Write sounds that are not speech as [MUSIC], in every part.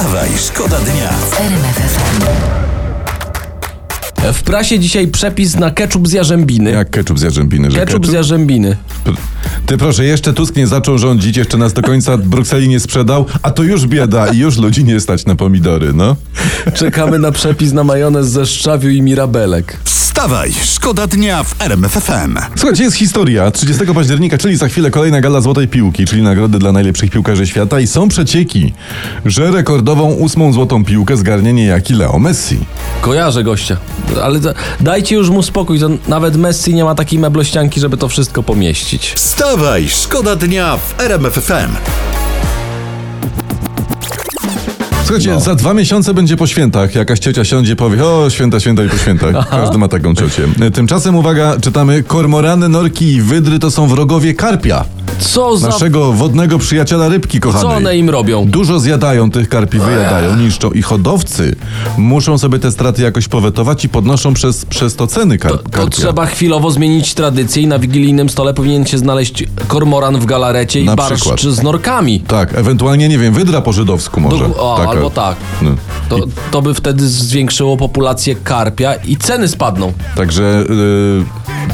Wstawaj, szkoda dnia. W prasie dzisiaj przepis na ketchup z jarzębiny. Jak ketchup z jarzębiny, że Ketchup z jarzębiny. Ty proszę, jeszcze Tusk nie zaczął rządzić, jeszcze nas do końca Brukseli nie sprzedał, a to już bieda i już ludzi nie stać na pomidory, no. Czekamy na przepis na majonez ze szczawiu i mirabelek. Wstawaj, szkoda dnia w RMF FM. Słuchajcie, jest historia. 30 października, czyli za chwilę kolejna gala Złotej Piłki, czyli nagrody dla najlepszych piłkarzy świata i są przecieki, że rekordową ósmą Złotą Piłkę zgarnie niejaki Leo Messi. Kojarzę gościa. Ale da- dajcie już mu spokój, to nawet Messi nie ma takiej meblościanki, żeby to wszystko pomieścić. Wstawaj, szkoda dnia w RMF Słuchajcie, za dwa miesiące będzie po świętach. Jakaś ciocia siądzie, powie, o, święta, święta i po świętach. [LAUGHS] Każdy ma taką ciocię. Tymczasem, uwaga, czytamy, kormorany, norki i wydry to są wrogowie karpia. Co za... Naszego wodnego przyjaciela rybki kochanej. Co one im robią? Dużo zjadają tych karpi, wyjadają, niszczą i hodowcy muszą sobie te straty jakoś powetować i podnoszą przez, przez to ceny kar- To, to trzeba chwilowo zmienić tradycję i na wigilijnym stole powinien się znaleźć kormoran w galarecie i Na barszcz przykład. z norkami. Tak, ewentualnie, nie wiem, wydra po żydowsku może. Do, o, Taka. albo tak. No. To, to by wtedy zwiększyło populację karpia i ceny spadną. Także y,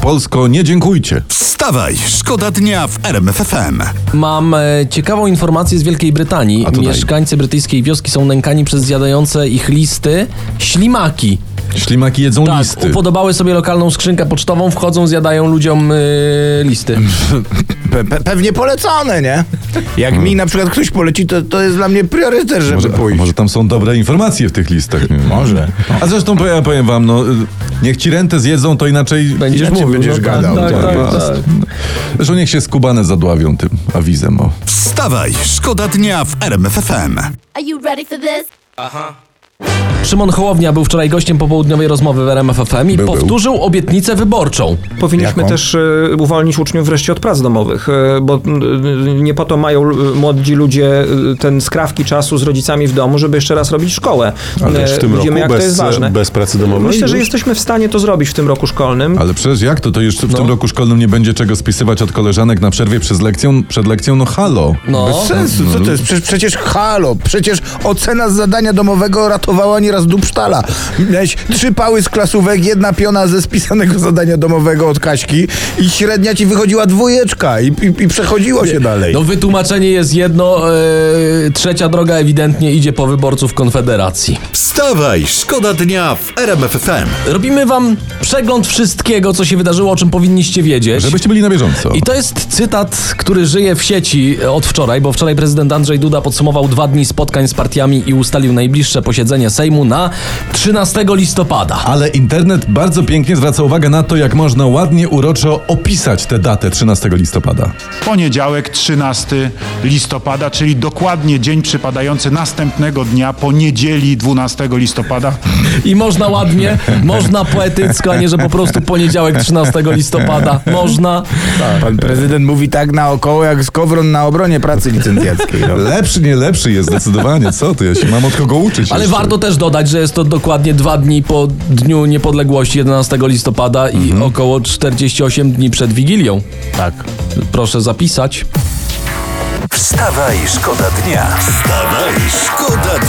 Polsko, nie dziękujcie. Wstawaj, szkoda dnia w RMF FM. Mam e, ciekawą informację z Wielkiej Brytanii. Mieszkańcy brytyjskiej wioski są nękani przez zjadające ich listy ślimaki. Ślimaki jedzą Tak, listy. upodobały sobie lokalną skrzynkę pocztową, wchodzą, zjadają ludziom e, listy. [LAUGHS] Pe pe pewnie polecone, nie? Jak mi na przykład ktoś poleci, to, to jest dla mnie priorytet, żeby Może, pójść. może tam są dobre informacje w tych listach. Nie? Może. A zresztą powiem, powiem wam, no, y, niech ci rentę zjedzą, to inaczej... Będziesz Inaczej mówił. będziesz no, gadał, Tak, tak, tak. tak, tak. Zresztą niech się skubane zadławią tym awizem. O. Wstawaj, szkoda dnia w RMF FM. Are you ready for this? Szymon Hołownia był wczoraj gościem popołudniowej rozmowy w RMF FM i Był, był. powtórzył obietnicę wyborczą. Powinniśmy Jaką? też e, uwolnić uczniów wreszcie od prac domowych, e, bo e, nie po to mają młodzi ludzie ten skrawki czasu z rodzicami w domu, żeby jeszcze raz robić szkołę. A też w tym Widzimy, roku jak bez, to jest ważne. bez pracy domowej? Myślę, że jesteśmy w stanie to zrobić w tym roku szkolnym. Ale przecież jak to? To już w No. tym roku szkolnym nie będzie czego spisywać od koleżanek na przerwie przez lekcją, przed lekcją? No halo. No. Bez sensu, co to jest? Przecież, przecież halo, przecież ocena z zadania domowego ratowała nieraz dupsztala. Miałeś trzy pały z klasówek, jedna piona ze spisanego zadania domowego od Kaśki i średnia ci wychodziła dwójeczka i, i, i przechodziło się dalej. No wytłumaczenie jest jedno, e, trzecia droga ewidentnie idzie po wyborców Konfederacji. Wstawaj, szkoda dnia w RMF FM. Robimy wam przegląd wszystkiego, co się wydarzyło, o czym powinniście wiedzieć. Żebyście byli na bieżąco. I to jest cytat, który żyje w sieci od wczoraj, bo wczoraj prezydent Andrzej Duda podsumował dwa dni spotkań z partiami i ustalił najbliższe posiedzenie Sejmu na 13 listopada. Ale internet bardzo pięknie zwraca uwagę na to, jak można ładnie, uroczo opisać tę datę 13 listopada. Poniedziałek 13 listopada, czyli dokładnie dzień przypadający następnego dnia po niedzieli 12 listopada. I można ładnie, można poetycko, a nie, że po prostu poniedziałek 13 listopada. Można. Pan prezydent mówi tak naokoło, jak skowron na obronie pracy licencjackiej. No. Lepszy, nie lepszy jest zdecydowanie. Co ty? Ja się mam od kogo uczyć. Ale jeszcze. warto też dodać, że jest to dokładnie dwa dni po Dniu Niepodległości 11 listopada i około 48 dni przed Wigilią. Tak. Proszę zapisać. Wstawaj, szkoda dnia. Wstawaj, szkoda dnia